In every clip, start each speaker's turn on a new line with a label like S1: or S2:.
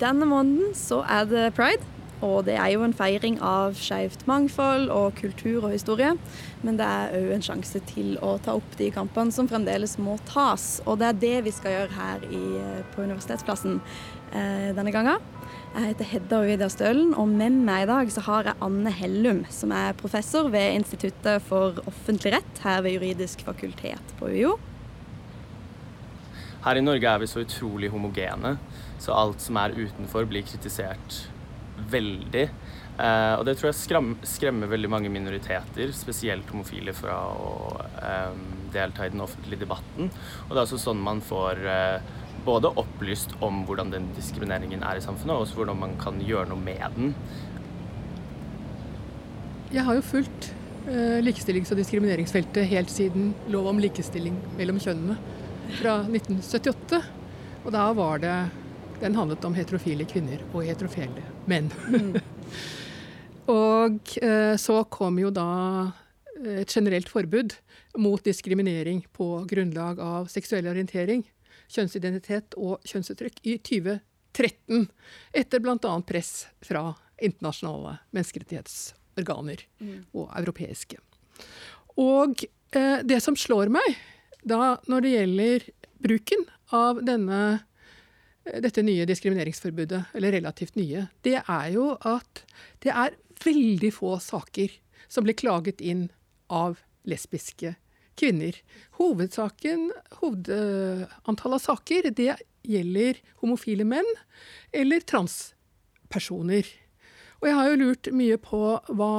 S1: Denne måneden så er det pride. Og det er jo en feiring av skeivt mangfold og kultur og historie. Men det er òg en sjanse til å ta opp de kampene som fremdeles må tas. Og det er det vi skal gjøre her i, på Universitetsplassen eh, denne gangen. Jeg heter Hedda Ovidia Stølen, og med meg i dag så har jeg Anne Hellum, som er professor ved Instituttet for offentlig rett her ved Juridisk fakultet på UiO.
S2: Her i Norge er vi så utrolig homogene, så alt som er utenfor, blir kritisert veldig. Eh, og det tror jeg skrem, skremmer veldig mange minoriteter, spesielt homofile, fra å eh, delta i den offentlige debatten. Og det er også sånn man får eh, både opplyst om hvordan den diskrimineringen er i samfunnet, og også hvordan man kan gjøre noe med den.
S3: Jeg har jo fulgt eh, likestillings- og diskrimineringsfeltet helt siden lov om likestilling mellom kjønnene fra 1978. Og da var det Den handlet om heterofile kvinner og heterofile menn. Mm. og eh, så kom jo da et generelt forbud mot diskriminering på grunnlag av seksuell orientering, kjønnsidentitet og kjønnsuttrykk i 2013. Etter bl.a. press fra internasjonale menneskerettighetsorganer mm. og europeiske. Og eh, det som slår meg da når det gjelder bruken av denne, eh, dette nye diskrimineringsforbudet, eller relativt nye, det er jo at det er veldig få saker som blir klaget inn av lesbiske kvinner. Hovedsaken, hovedantallet av saker, det gjelder homofile menn eller transpersoner. Og jeg har jo lurt mye på hva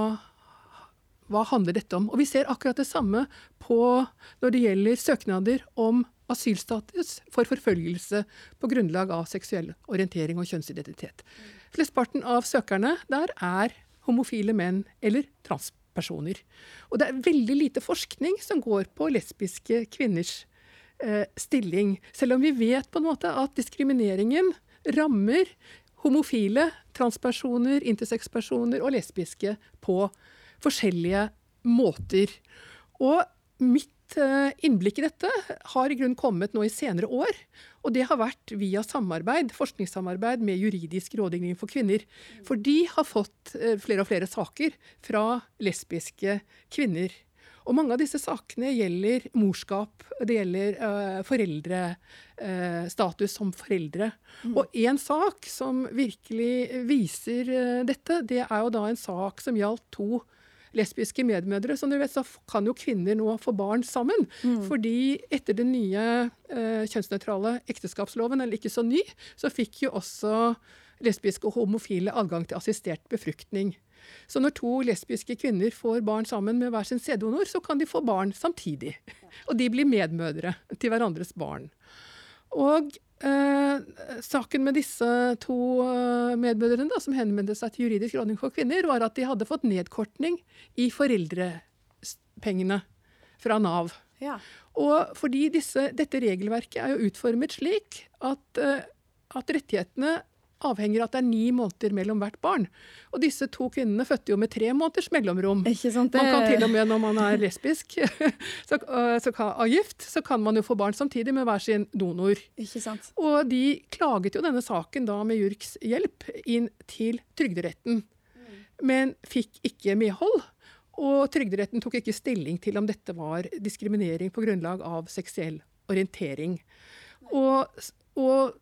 S3: hva handler dette om? Og vi ser akkurat det samme når det gjelder søknader om asylstatus for forfølgelse på grunnlag av seksuell orientering og kjønnsidentitet. Flestparten av søkerne der er homofile menn eller transpersoner. Og det er veldig lite forskning som går på lesbiske kvinners eh, stilling. Selv om vi vet på en måte at diskrimineringen rammer homofile, transpersoner, intersexpersoner og lesbiske på forskjellige måter. Og mitt eh, innblikk i dette har i grunnen kommet nå i senere år. Og det har vært via samarbeid, forskningssamarbeid med Juridisk rådgivning for kvinner. For de har fått eh, flere og flere saker fra lesbiske kvinner. Og mange av disse sakene gjelder morskap, det gjelder uh, foreldrestatus uh, som foreldre. Mm. Og én sak som virkelig viser uh, dette, det er jo da en sak som gjaldt to lesbiske medmødre. Som du vet, så kan jo kvinner nå få barn sammen. Mm. Fordi etter den nye eh, kjønnsnøytrale ekteskapsloven, eller ikke så ny, så fikk jo også lesbiske og homofile adgang til assistert befruktning. Så når to lesbiske kvinner får barn sammen med hver sin sæddonor, så kan de få barn samtidig. Og de blir medmødre til hverandres barn. Og Eh, saken med disse to medmødrene da, som henvendte seg til juridisk rådning for kvinner, var at de hadde fått nedkortning i foreldrepengene fra Nav. Ja. Og fordi disse, dette regelverket er jo utformet slik at, eh, at rettighetene avhenger av at det er ni måneder mellom hvert barn. Og disse to kvinnene fødte jo med tre måneders mellomrom. Ikke sant, det... Man kan til og med når man er lesbisk så, så kan, av gift, så kan man jo få barn samtidig med hver sin donor. Ikke sant. Og de klaget jo denne saken da med JURKs hjelp inn til Trygderetten, mm. men fikk ikke medhold. Og Trygderetten tok ikke stilling til om dette var diskriminering på grunnlag av seksuell orientering. Og, og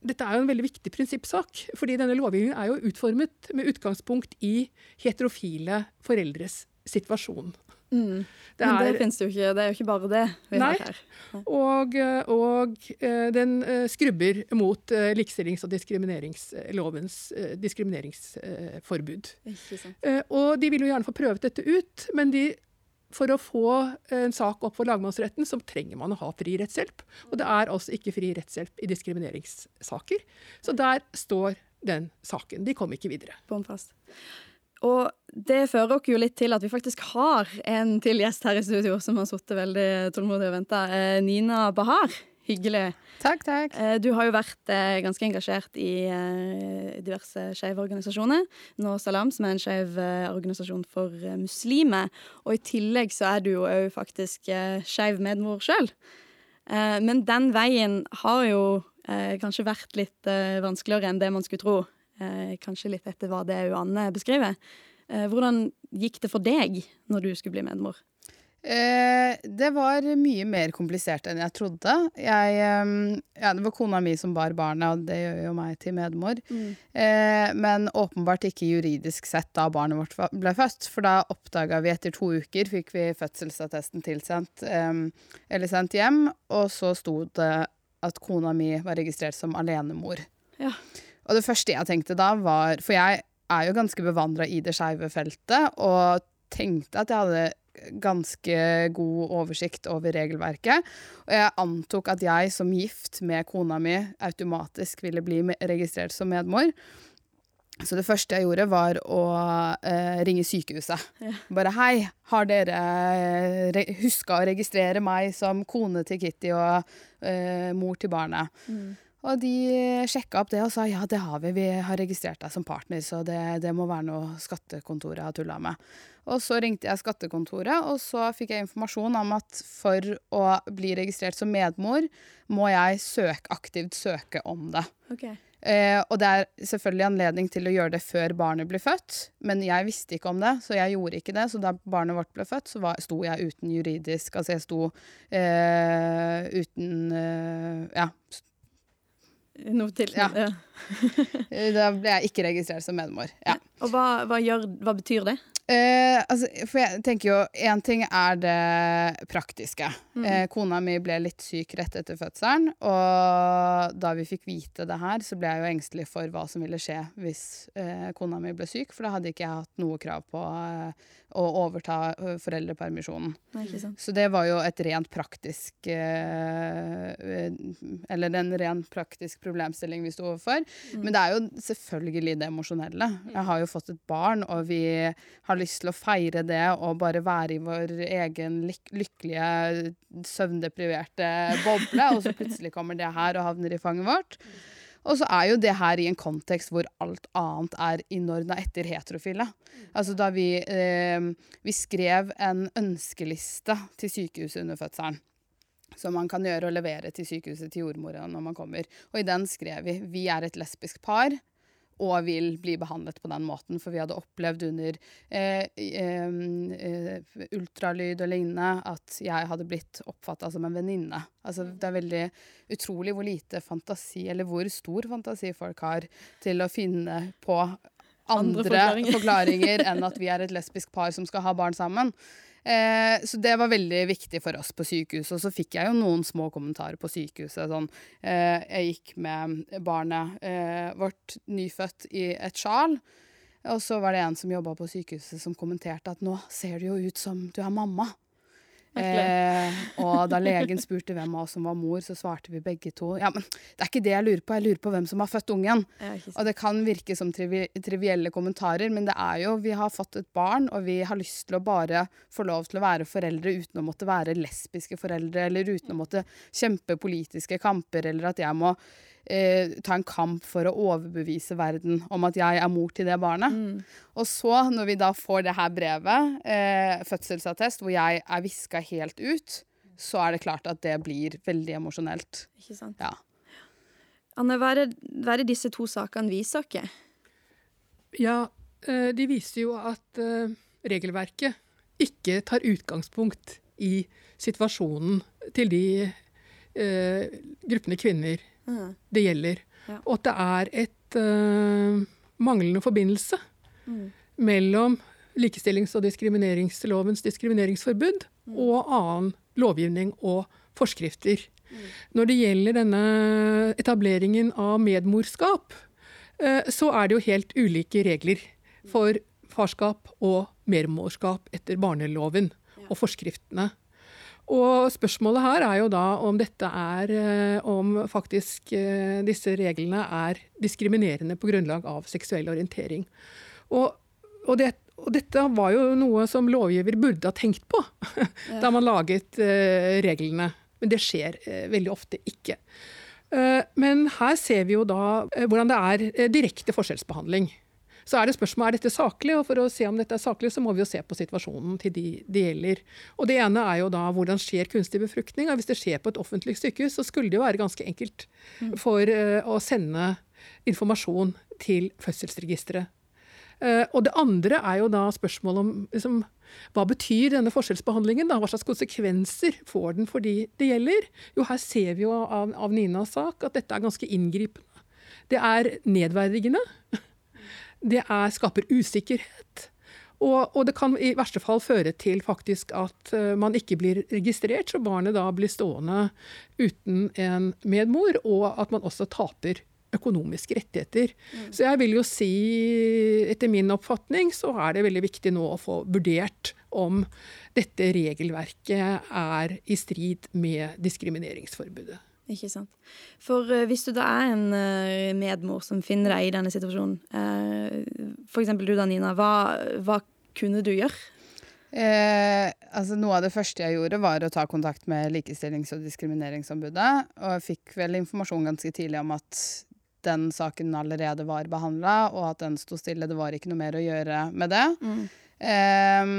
S3: dette er jo en veldig viktig prinsippsak. fordi denne lovgivningen er jo utformet med utgangspunkt i heterofile foreldres situasjon.
S1: Mm. Det Men det finnes jo ikke. Det er jo ikke bare det vi nei. har her.
S3: Nei. Og, og, eh, den eh, skrubber mot eh, likestillings- og diskrimineringslovens diskrimineringsforbud. Og de vil jo gjerne få prøvet dette ut, men de for å få en sak opp for lagmannsretten, så trenger man å ha fri rettshjelp. Og det er altså ikke fri rettshjelp i diskrimineringssaker. Så der står den saken. De kom ikke videre.
S1: Båndfast. Og det fører oss jo litt til at vi faktisk har en til gjest her i studio som har sittet veldig tålmodig og venta. Eh, Nina Bahar. Hyggelig.
S4: Takk, takk.
S1: Eh, du har jo vært eh, ganske engasjert i eh, diverse skeive organisasjoner. Nå Salam, som er en skeiv organisasjon for muslimer. Og i tillegg så er du jo òg faktisk skeiv medmor sjøl. Men den veien har jo kanskje vært litt vanskeligere enn det man skulle tro. Kanskje litt etter hva det Anne beskriver. Hvordan gikk det for deg når du skulle bli medmor?
S4: Eh, det var mye mer komplisert enn jeg trodde. Jeg, eh, ja, det var kona mi som bar barnet, og det gjør jo meg til medmor. Mm. Eh, men åpenbart ikke juridisk sett da barnet vårt ble født. For da oppdaga vi etter to uker, fikk vi fødselsattesten tilsendt eh, eller sendt hjem, og så sto det at kona mi var registrert som alenemor.
S1: Ja.
S4: Og det første jeg tenkte da, var For jeg er jo ganske bevandra i det skeive feltet, og tenkte at jeg hadde ganske god oversikt over regelverket. Og jeg antok at jeg som gift med kona mi automatisk ville bli registrert som medmor. Så det første jeg gjorde, var å eh, ringe sykehuset. Ja. Bare 'hei, har dere re huska å registrere meg som kone til Kitty og eh, mor til barnet?' Mm. Og de sjekka opp det og sa ja, det har vi, vi har registrert deg som partner, så det, det må være noe skattekontoret har tulla med. Og så ringte jeg skattekontoret, og så fikk jeg informasjon om at for å bli registrert som medmor, må jeg søke, aktivt søke om det.
S1: Okay.
S4: Eh, og det er selvfølgelig anledning til å gjøre det før barnet blir født, men jeg visste ikke om det, så jeg gjorde ikke det. Så da barnet vårt ble født, så var, sto jeg uten juridisk Altså jeg sto eh, uten eh, Ja
S1: noe til. Ja. ja.
S4: da ble jeg ikke registrert som medmor. Ja.
S1: Og hva, hva, gjør, hva betyr det?
S4: Eh, altså, for jeg tenker jo Én ting er det praktiske. Mm. Eh, kona mi ble litt syk rett etter fødselen. Og da vi fikk vite det her, så ble jeg jo engstelig for hva som ville skje hvis eh, kona mi ble syk. For da hadde ikke jeg hatt noe krav på eh, å overta foreldrepermisjonen. Så det var jo et rent praktisk Eller en rent praktisk problemstilling vi sto overfor. Mm. Men det er jo selvfølgelig det emosjonelle. Jeg har jo fått et barn, og vi har lyst til å feire det og bare være i vår egen lyk lykkelige, søvndepriverte boble, og så plutselig kommer det her og havner i fanget vårt. Og så er jo det her i en kontekst hvor alt annet er innordna etter heterofile. Altså da vi, eh, vi skrev en ønskeliste til sykehuset under fødselen. Som man kan gjøre og levere til sykehuset til jordmora når man kommer. Og i den skrev vi vi er et lesbisk par og vil bli behandlet på den måten. For vi hadde opplevd under eh, eh, ultralyd og lignende at jeg hadde blitt oppfatta som en venninne. Altså, det er veldig utrolig hvor lite fantasi, eller hvor stor fantasi folk har til å finne på andre, andre forklaringer. forklaringer enn at vi er et lesbisk par som skal ha barn sammen. Eh, så det var veldig viktig for oss på sykehuset. Og så fikk jeg jo noen små kommentarer på sykehuset. Sånn, eh, jeg gikk med barnet eh, vårt nyfødt i et sjal. Og så var det en som jobba på sykehuset som kommenterte at nå ser det jo ut som du er mamma. Eh, og da legen spurte hvem av oss som var mor, så svarte vi begge to. Ja, men det er ikke det jeg lurer på, jeg lurer på hvem som har født ungen. Og det kan virke som trivi trivielle kommentarer, men det er jo Vi har fått et barn, og vi har lyst til å bare få lov til å være foreldre uten å måtte være lesbiske foreldre, eller uten å måtte kjempe politiske kamper, eller at jeg må eh, ta en kamp for å overbevise verden om at jeg er mor til det barnet. Mm. Og så, når vi da får det her brevet, eh, fødselsattest, hvor jeg er viska helt ut, så er det klart at det blir veldig emosjonelt.
S1: Ikke sant.
S4: Ja.
S1: Anne, hva er, det, hva er det disse to sakene viser oss?
S3: Ja, eh, de viser jo at uh, regelverket ikke tar utgangspunkt i situasjonen til de eh, gruppene kvinner mm. det gjelder. Ja. Og at det er et uh, manglende forbindelse mm. mellom likestillings- og diskrimineringslovens diskrimineringsforbud mm. og annen lovgivning og forskrifter. Mm. Når det gjelder denne etableringen av medmorskap, uh, så er det jo helt ulike regler for farskap og mermorskap etter barneloven og forskriftene. Og spørsmålet her er jo da om dette er eh, Om faktisk eh, disse reglene er diskriminerende på grunnlag av seksuell orientering. Og, og, det, og dette var jo noe som lovgiver burde ha tenkt på ja. da man laget uh, reglene. Men det skjer veldig ofte ikke. Men her ser vi jo da hvordan det er direkte forskjellsbehandling. Så er det spørsmålet er dette saklig, og for å se om dette er saklig, så må vi jo se på situasjonen til de det gjelder. Og det ene er jo da hvordan skjer kunstig befruktning. og Hvis det skjer på et offentlig sykehus, så skulle det jo være ganske enkelt for uh, å sende informasjon til fødselsregisteret. Uh, og det andre er jo da spørsmålet om liksom, hva betyr denne forskjellsbehandlingen? da? Hva slags konsekvenser får den for de det gjelder? Jo, her ser vi jo av, av Ninas sak at dette er ganske inngripende. Det er nedverdigende. Det er, skaper usikkerhet. Og, og, det kan i verste fall føre til faktisk at uh, man ikke blir registrert, så barnet da blir stående uten en medmor, og at man også taper økonomiske rettigheter. Mm. Så jeg vil jo si, etter min oppfatning, så er det veldig viktig nå å få vurdert om dette regelverket er i strid med diskrimineringsforbudet.
S1: Ikke sant. For uh, hvis du da er en uh, medmor som finner deg i denne situasjonen, uh, f.eks. du da, Nina, hva, hva kunne du gjøre?
S4: Eh, altså Noe av det første jeg gjorde, var å ta kontakt med Likestillings- og diskrimineringsombudet. Og jeg fikk vel informasjon ganske tidlig om at den saken allerede var behandla, og at den sto stille. Det var ikke noe mer å gjøre med det. Mm. Eh,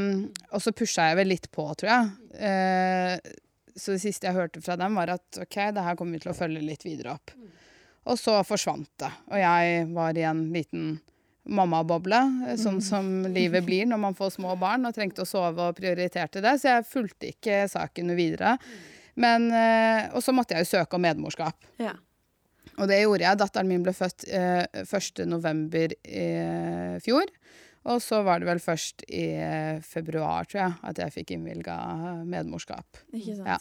S4: og så pusha jeg vel litt på, tror jeg. Eh, så det siste jeg hørte fra dem, var at OK, det her kommer vi til å følge litt videre opp. Og så forsvant det. Og jeg var i en liten mammaboble, eh, sånn mm. som livet blir når man får små barn, og trengte å sove og prioriterte det. Så jeg fulgte ikke saken videre. Men, eh, og så måtte jeg jo søke om medmorskap. Ja. Og det gjorde jeg. Datteren min ble født eh, 1.11. i fjor. Og så var det vel først i februar, tror jeg, at jeg fikk innvilga medmorskap. Ikke sant? Ja.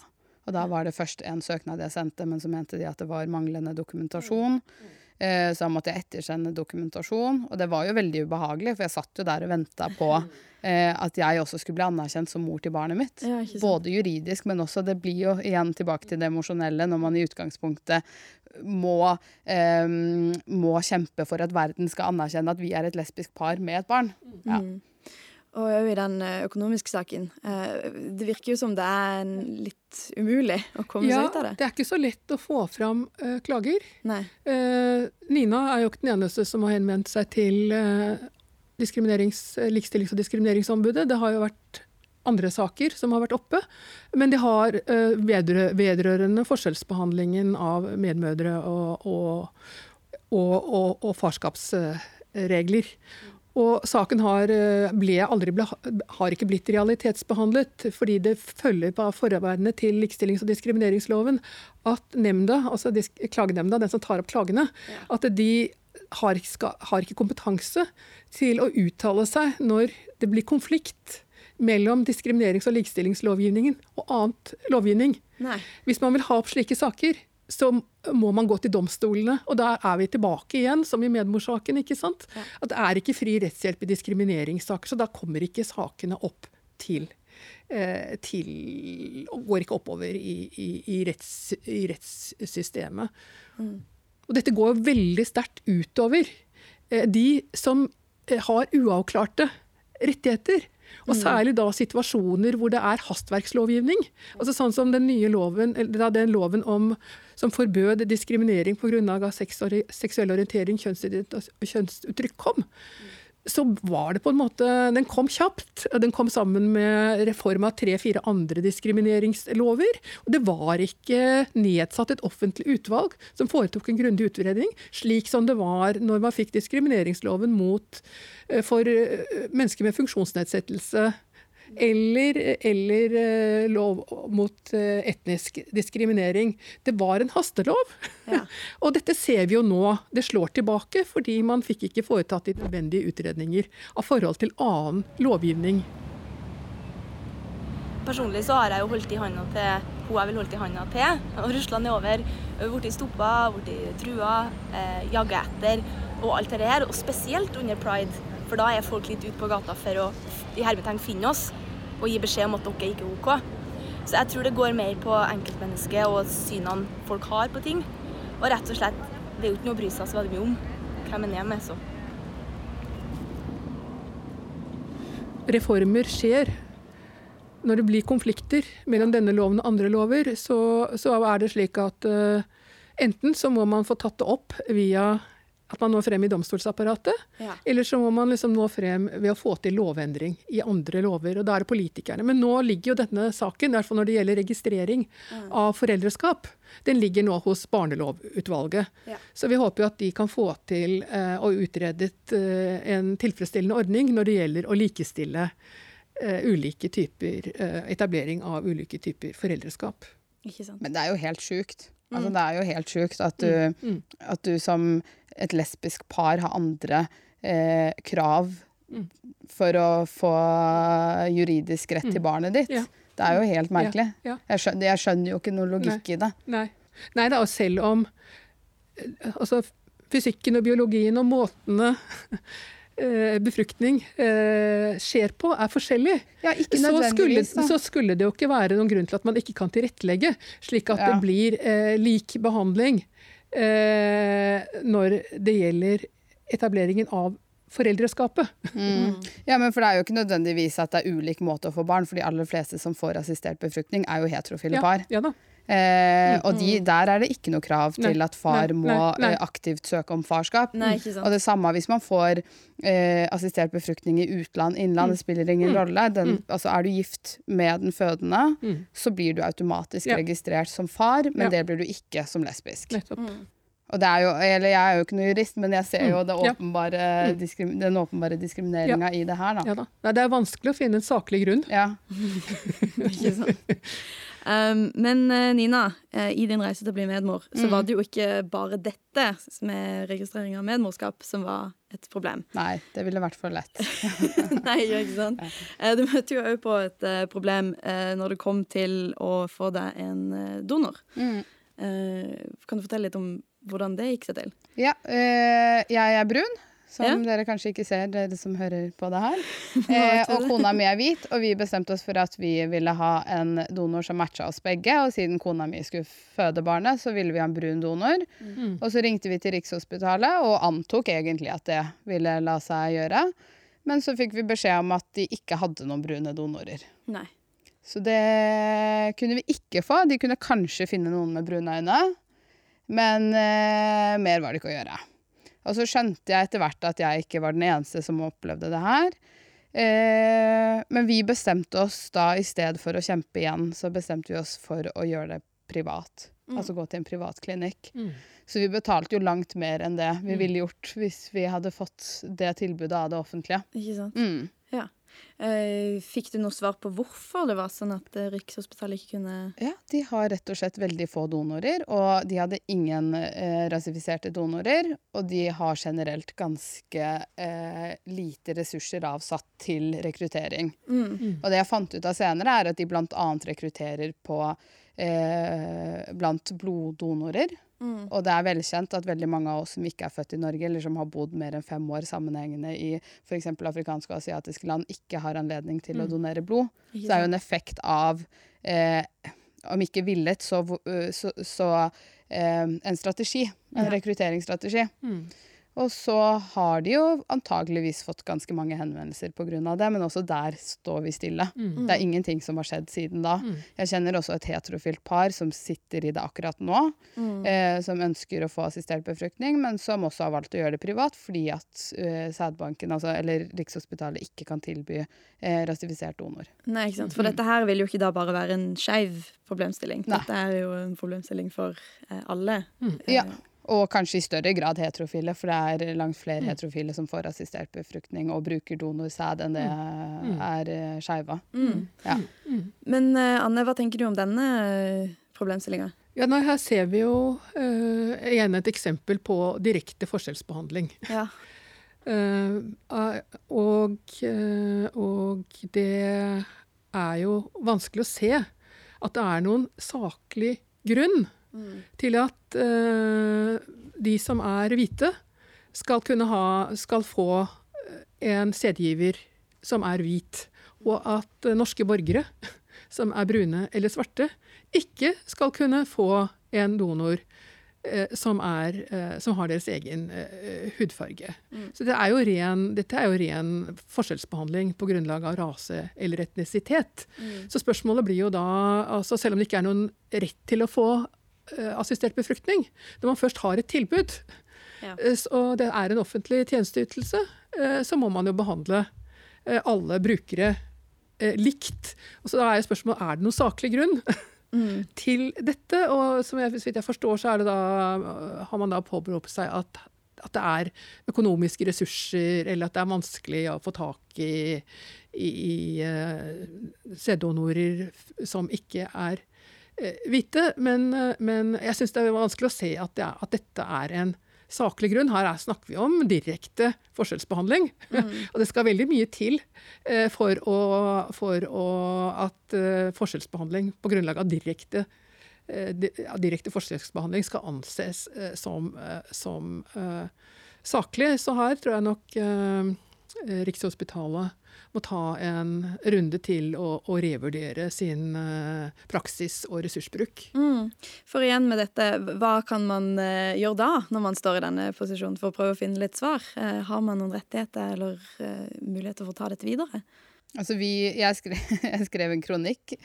S4: Og da var det først en søknad jeg sendte, men så mente de at det var manglende dokumentasjon. Eh, så da måtte jeg ettersende dokumentasjon. Og det var jo veldig ubehagelig, for jeg satt jo der og venta på eh, at jeg også skulle bli anerkjent som mor til barnet mitt. Ja, Både juridisk, men også Det blir jo igjen tilbake til det emosjonelle når man i utgangspunktet må, eh, må kjempe for at verden skal anerkjenne at vi er et lesbisk par med et barn. Ja. Mm.
S1: Og òg i den eh, økonomiske saken. Eh, det virker jo som det er litt umulig å komme ja, seg ut av det.
S3: Det er ikke så lett å få fram uh, klager. Uh, Nina er jo ikke den eneste som har henvendt seg til uh, Likestillings- og diskrimineringsombudet. Det har jo vært andre saker som har vært oppe. Men de har vedrørende forskjellsbehandlingen av medmødre og, og, og, og farskapsregler. Og saken har, ble, ble, har, ikke blitt realitetsbehandlet, fordi det følger på forarbeidene til likestillings- og diskrimineringsloven at nemnda, altså klagenemnda, den som tar opp klagene, at de har ikke, har ikke kompetanse til å uttale seg når det blir konflikt mellom diskriminerings- og likestillingslovgivningen og annet lovgivning. Nei. Hvis man vil ha opp slike saker, så må man gå til domstolene. Og da er vi tilbake igjen, som i medmorsaken. ikke sant? At det er ikke fri rettshjelp i diskrimineringssaker, så da kommer ikke sakene opp til, til og Går ikke oppover i, i, i, retts, i rettssystemet. Mm. Og dette går veldig sterkt utover eh, de som eh, har uavklarte rettigheter. Og mm. særlig da situasjoner hvor det er hastverkslovgivning. Altså Sånn som den nye loven, eller den loven om, som forbød diskriminering pga. seksuell orientering, kjønnsuttrykk kom. Så var det på en måte Den kom kjapt. Den kom sammen med reform av tre-fire andre diskrimineringslover. Og det var ikke nedsatt et offentlig utvalg som foretok en grundig utredning, slik som det var når man fikk diskrimineringsloven mot Eh, for eh, mennesker med funksjonsnedsettelse. Eller, eller, eh, lov mot etnisk diskriminering. Det var en hastelov. Ja. og dette ser vi jo nå. Det slår tilbake fordi man fikk ikke foretatt de nødvendige utredninger av forhold til annen lovgivning.
S5: Personlig så har jeg jo holdt i hånda til hun jeg vil holde i hånda til. Og er over. Blitt stoppa, blitt trua, eh, jaga etter og alt det her. Og spesielt under pride. For da er folk litt ute på gata for å i hermetegn finne oss og gi beskjed om at dere ikke er OK. Så jeg tror det går mer på enkeltmennesket og synene folk har på ting. Og rett og slett, det er jo ikke noe å bry seg så veldig mye om hvem en er med, så.
S3: Reformer skjer. Når det blir konflikter mellom denne loven og andre lover, så, så er det slik at uh, enten så må man få tatt det opp via at man når frem i domstolsapparatet.
S1: Ja.
S3: Eller så må man liksom nå frem ved å få til lovendring i andre lover. og Da er det politikerne. Men nå ligger jo denne saken, i hvert fall når det gjelder registrering av foreldreskap, den ligger nå hos barnelovutvalget.
S1: Ja.
S3: Så vi håper jo at de kan få til eh, og utredet eh, en tilfredsstillende ordning når det gjelder å likestille eh, ulike typer eh, etablering av ulike typer foreldreskap.
S1: Ikke sant.
S4: Men det er jo helt sjukt. Altså, det er jo helt sjukt at du, at du som et lesbisk par har andre eh, krav for å få juridisk rett til barnet ditt.
S3: Ja.
S4: Det er jo helt merkelig.
S3: Ja, ja.
S4: Jeg, skjønner, jeg skjønner jo ikke noe logikk i det.
S3: Nei. Nei da, og selv om eh, altså, fysikken og biologien og måtene eh, befruktning eh, skjer på, er forskjellig.
S4: Ja, ikke
S3: Så skulle, så skulle det jo ikke være noen grunn til at man ikke kan tilrettelegge, slik at
S4: Ja.
S3: det blir eh, lik behandling eh, når det gjelder etableringen av foreldreskapet.
S4: Mm. Ja, men for det er jo ikke nødvendigvis at det er ulik måte å få barn, for de aller fleste som får assistert befruktning, er jo heterofile
S3: Ja,
S4: par.
S3: ja da.
S4: Eh, og de, der er det ikke noe krav til
S3: Nei,
S4: at far
S3: nei,
S4: må
S3: nei, nei.
S4: eh, aktivt søke om farskap.
S1: Nei, ikke sant.
S4: Og det samme hvis man får eh, assistert befruktning i utland, innland, det spiller ingen rolle. Den, altså er du gift med den fødende,
S3: Mm.
S4: så blir du automatisk
S3: Ja.
S4: registrert som far, men
S3: Ja.
S4: det blir du ikke som lesbisk. Og det er jo, eller jeg er jo ikke noe jurist, men jeg ser jo det
S3: Mm. Ja.
S4: åpenbare, diskrim, den åpenbare diskrimineringa i det her, da.
S3: Ja da. Nei, det er vanskelig å finne en saklig grunn.
S4: Ja.
S1: Ikke sant. Um, men eh, Nina, eh, i din reise til å bli medmor, så var det jo ikke bare dette med registrering av medmorskap som var et problem.
S4: Nei, det ville vært for lett.
S1: Nei, ikke sant? Eh, Du møtte jo òg på et problem når det kom til å få deg en donor.
S4: Mm.
S1: Kan du fortelle litt om hvordan det gikk seg til?
S4: Ja, øh, jeg er brun, som
S1: Ja.
S4: dere kanskje ikke ser, dere som hører på det her. Eh, og kona mi er hvit, og vi bestemte oss for at vi ville ha en donor som matcha oss begge. Og siden kona mi skulle føde barnet, så ville vi ha en brun donor. Og så ringte vi til Rikshospitalet og antok egentlig at det ville la seg gjøre. Men så fikk vi beskjed om at de ikke hadde noen brune donorer.
S1: Nei.
S4: Så det kunne vi ikke få. De kunne kanskje finne noen med brune øyne, men eh, mer var det ikke å gjøre. Og så skjønte jeg etter hvert at jeg ikke var den eneste som opplevde det her. Eh, men vi bestemte oss da, i stedet for å kjempe igjen, så bestemte vi oss for å gjøre det privat. Altså gå til en privatklinikk.
S3: Mm.
S4: Så vi betalte jo langt mer enn det vi ville gjort hvis vi hadde fått det tilbudet av det offentlige.
S1: Ikke sant?
S4: Mm.
S1: Ja. Eh, fikk du noe svar på hvorfor det var sånn at eh, Rikshospitalet ikke kunne
S4: Ja, de har rett og slett veldig få donorer, og de hadde ingen eh, rasifiserte donorer. Og de har generelt ganske eh, lite ressurser avsatt til rekruttering.
S1: mm.
S4: Og det jeg fant ut av senere, er at de bl.a. rekrutterer på eh, blant bloddonorer.
S1: Mm.
S4: Og det er velkjent at veldig mange av oss som ikke er født i Norge, eller som har bodd mer enn fem år sammenhengende i f.eks. afrikanske og asiatiske land, ikke har anledning til å donere blod. Så det er jo en effekt av, eh, om ikke villet, så, øh, så, så eh, en strategi. En
S1: Ja.
S4: rekrutteringsstrategi.
S3: Mm.
S4: Og så har de jo antageligvis fått ganske mange henvendelser pga. det, men også der står vi stille.
S3: Mm.
S4: Det er ingenting som har skjedd siden da.
S3: Mm.
S4: Jeg kjenner også et heterofilt par som sitter i det akkurat nå,
S1: Mm.
S4: eh, som ønsker å få assistert befruktning, men som også har valgt å gjøre det privat fordi at eh, sædbanken, altså, eller Rikshospitalet, ikke kan tilby eh, rasifisert donor.
S1: Nei, ikke sant? For dette her vil jo ikke da bare være en skeiv problemstilling.
S4: Nei.
S1: Dette er jo en problemstilling for eh, alle.
S3: Mm.
S4: Ja. Og kanskje i større grad heterofile, for det er langt flere heterofile som får assistert befruktning og bruker donorsæd enn det er uh, skeive.
S1: Mm.
S4: Ja.
S1: Men eh, Anne, hva tenker du om denne uh, problemstillinga?
S3: Ja, nei, her ser vi jo uh, igjen et eksempel på direkte forskjellsbehandling.
S1: Ja.
S3: Eh, eh, og, uh, og det er jo vanskelig å se at det er noen saklig grunn til at eh, de som er hvite, skal kunne ha skal få eh, en sædgiver som er hvit, og at eh, norske borgere som er brune eller svarte, ikke skal kunne få en donor eh, som, er, eh, som har deres egen eh, hudfarge. Så det er jo ren, dette er jo ren forskjellsbehandling på grunnlag av rase eller etnisitet. Så spørsmålet blir jo da, altså selv om det ikke er noen rett til å få assistert befruktning, når man først har et tilbud,
S1: Ja.
S3: eh, og det er en offentlig tjenesteytelse, eh, så må man jo behandle eh, alle brukere eh, likt. Og så da er spørsmålet er det noen saklig grunn
S1: Mm.
S3: til dette. Og som jeg, jeg forstår, så er det da, har man da påberopt seg at, at det er økonomiske ressurser, eller at det er vanskelig å få tak i, i, i uh, sæddonorer som ikke er eh, hvite. Men, eh, men jeg syns det er vanskelig å se at, det er, at dette er en saklig grunn. Her er, snakker vi om direkte forskjellsbehandling. og det skal veldig mye til eh, for, å, for å, at eh, forskjellsbehandling på grunnlag av direkte, direkte forskjellsbehandling skal anses som, som saklig. Så her tror jeg nok Rikshospitalet må ta en runde til å, og revurdere sin eh, praksis og ressursbruk.
S1: Mm. For igjen med dette, hva kan man eh, gjøre da, når man står i denne posisjonen, for å prøve å finne litt svar? Eh, har man noen rettigheter eller muligheter for å ta dette videre?
S4: Altså vi, jeg, skrev, jeg skrev en kronikk,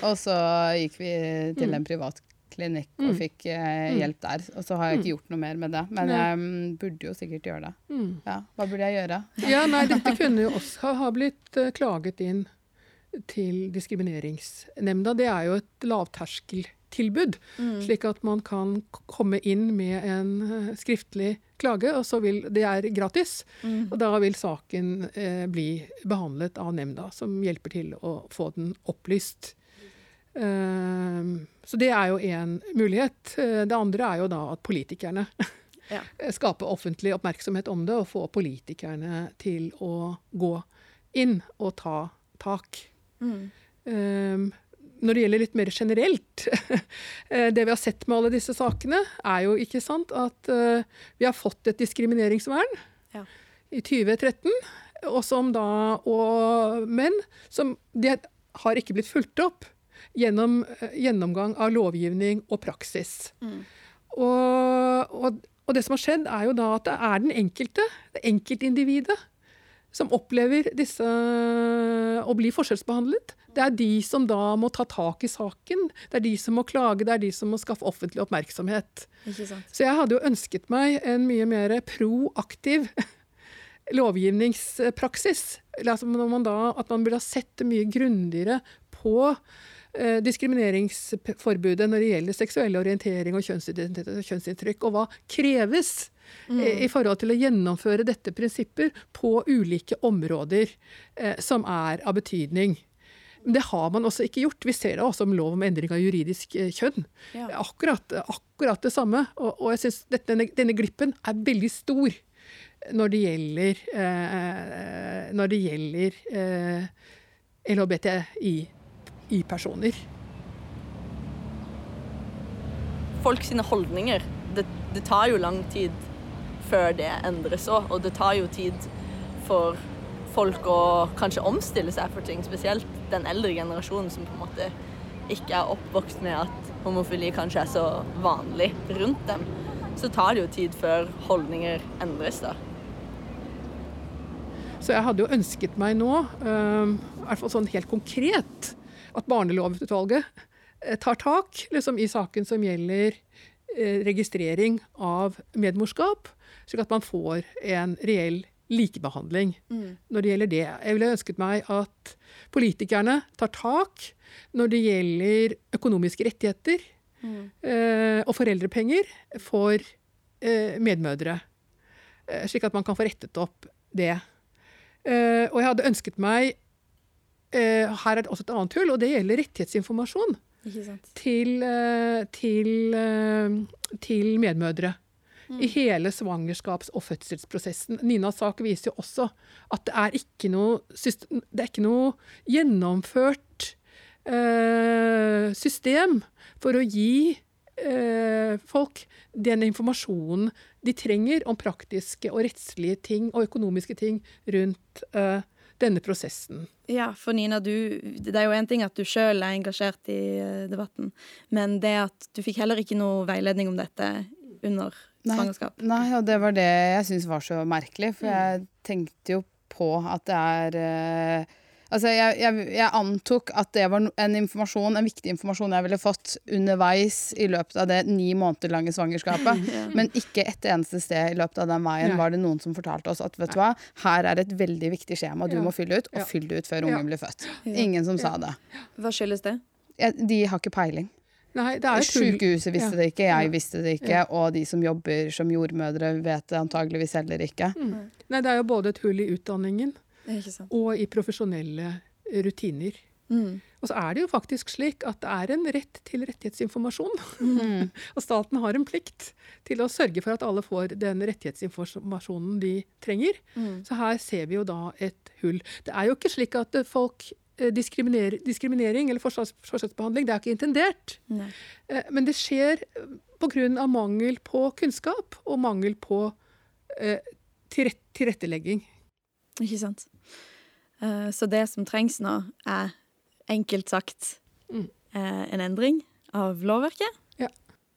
S4: og så gikk vi til en privat klinikk og
S3: Mm.
S4: fikk eh, hjelp der. Og så har jeg ikke gjort noe mer med det. Men
S3: Nei.
S4: jeg mm, burde jo sikkert gjøre det.
S3: Mm.
S4: Ja, hva burde jeg gjøre?
S3: Ja, nei, dette kunne jo også ha, blitt uh, klaget inn til Diskrimineringsnemnda. Det er jo et lavterskeltilbud, slik at man kan komme inn med en uh, skriftlig klage, og så vil Det er gratis. Og da vil saken uh, bli behandlet av nemnda, som hjelper til å få den opplyst. Ehm, så det er jo én mulighet. Eh, Det andre er jo da at politikerne
S1: Ja.
S3: skaper offentlig oppmerksomhet om det, og få politikerne til å gå inn og ta tak.
S1: Mm.
S3: Um, når det gjelder litt mer generelt, eh, det vi har sett med alle disse sakene, er jo ikke sant at eh, vi har fått et diskrimineringsvern
S1: Ja.
S3: i 2013, og som da, og, men som det har ikke blitt fulgt opp gjennom eh, gjennomgang av lovgivning og praksis. Og, og, og det som har skjedd, er jo da at det er den enkelte, det enkeltindividet, som opplever disse å bli forskjellsbehandlet. Det er de som da må ta tak i saken. Det er de som må klage, det er de som må skaffe offentlig oppmerksomhet. Så jeg hadde jo ønsket meg en mye mer proaktiv lovgivningspraksis. Altså man da, at man burde ha sett mye grundigere på diskrimineringsforbudet når det gjelder seksuell orientering og kjønnsidentitet og kjønnsinntrykk, og hva kreves eh, i forhold til å gjennomføre dette prinsipper på ulike områder eh, som er av betydning. Det har man også ikke gjort. Vi ser det også om lov om endring av juridisk eh, kjønn.
S1: Ja.
S3: Akkurat, akkurat det samme. Og, og jeg synes denne, denne glippen er veldig stor når det gjelder, eh, når det gjelder eh, LHBTI-personer.
S6: folk sine holdninger. Det, det tar jo lang tid før det endres òg, og det tar jo tid for folk å kanskje omstille seg for ting, spesielt den eldre generasjonen som på en måte ikke er oppvokst med at homofili kanskje er så vanlig rundt dem. Så tar det jo tid før holdninger endres, da.
S3: Så jeg hadde jo ønsket meg nå, eh, i hvert fall sånn helt konkret, at barnelovutvalget eh, tar tak liksom, i saken som gjelder eh, registrering av medmorskap, slik at man får en reell likebehandling når det gjelder det. Jeg ville ønsket meg at politikerne tar tak når det gjelder økonomiske rettigheter eh, og foreldrepenger for eh, medmødre, eh, slik at man kan få rettet opp det. Og jeg hadde ønsket meg eh, Her er det også et annet hull, og det gjelder rettighetsinformasjon til, eh, til, eh, til medmødre. I hele svangerskaps- og fødselsprosessen. Ninas sak viser jo også at det er ikke noe, er ikke noe gjennomført eh, system for å gi eh, folk den informasjonen de trenger om praktiske og rettslige ting og økonomiske ting rundt eh, denne prosessen.
S1: Ja, for Nina, du, det er jo en ting at du sjøl er engasjert i eh, debatten, men det at du fikk heller ikke noe veiledning om dette under
S4: Nei.
S1: svangerskap.
S4: Nei, og det var det jeg syns var så merkelig. For jeg tenkte jo på at det er eh, Altså, jeg, jeg, jeg antok at det var en informasjon, en viktig informasjon jeg ville fått underveis i løpet av det ni måneder lange svangerskapet. Men ikke et eneste sted i løpet av den veien
S3: Nei.
S4: var det noen som fortalte oss at vet du hva, her er et veldig viktig skjema du
S3: Ja.
S4: må fylle ut, og
S3: Ja.
S4: fyll det ut før
S3: Ja.
S4: ungen blir født.
S1: Ja.
S4: Ingen som sa det.
S1: Hva skyldes det?
S4: De har ikke peiling.
S3: Nei, det er.
S4: Sykehuset visste
S3: Ja.
S4: det ikke,
S3: Ja.
S4: jeg visste det ikke,
S3: Ja.
S4: og de som jobber som jordmødre vet det antageligvis heller ikke.
S3: Mm. Nei, det er jo både et hull i utdanningen. Og i profesjonelle rutiner.
S1: Mm.
S3: Og så er det jo faktisk slik at det er en rett til rettighetsinformasjon.
S4: Mm.
S3: og staten har en plikt til å sørge for at alle får den rettighetsinformasjonen de trenger.
S1: Mm.
S3: Så her ser vi jo da et hull. Det er jo ikke slik at eh, folk eh, diskriminerer, diskriminering eller forskjells- forskjellsbehandling, det er ikke intendert.
S1: Nei.
S3: Eh, Men det skjer pga. mangel på kunnskap og mangel på eh, tilret tilrettelegging.
S1: Ikke sant. Uh, Så det som trengs nå, er enkelt sagt
S3: Mm.
S1: eh, en endring av lovverket?
S3: Ja.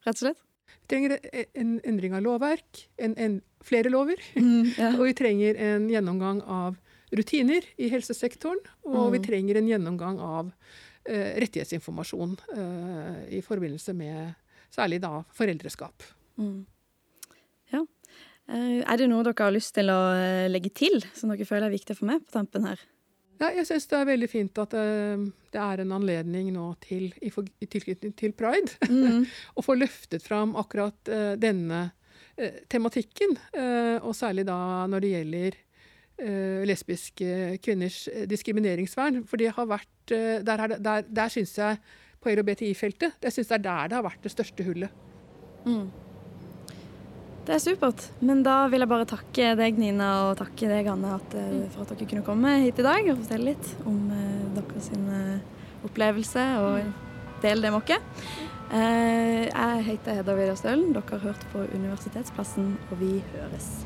S1: Rett og slett?
S3: Vi trenger en endring av lovverk, en, en, flere lover,
S1: Ja.
S3: og vi trenger en gjennomgang av rutiner i helsesektoren, og vi
S1: Mm.
S3: trenger en gjennomgang av uh, rettighetsinformasjon i forbindelse med særlig da foreldreskap.
S1: Mm. Eh, Er det noe dere har lyst til å eh, legge til, som dere føler er viktig for meg på tampen her?
S3: Ja, jeg syns det er veldig fint at eh, det er en anledning nå til, i, tilknytning til pride,
S1: Mm.
S3: å få løftet fram akkurat denne tematikken. og særlig da når det gjelder lesbiske kvinners diskrimineringsvern. For det har vært Der, er der, der syns jeg på LHBTI-feltet Jeg det er der det har vært det største hullet.
S1: Mm. Det er supert. Men da vil jeg bare takke deg, Nina, og takke deg, Anne, at, eh, for at dere kunne komme hit i dag og fortelle litt om eh, deres eh, opplevelse og dele det med oss. Eh, jeg heter Hedda Vidar Stølen. Dere har hørt på Universitetsplassen, og vi høres.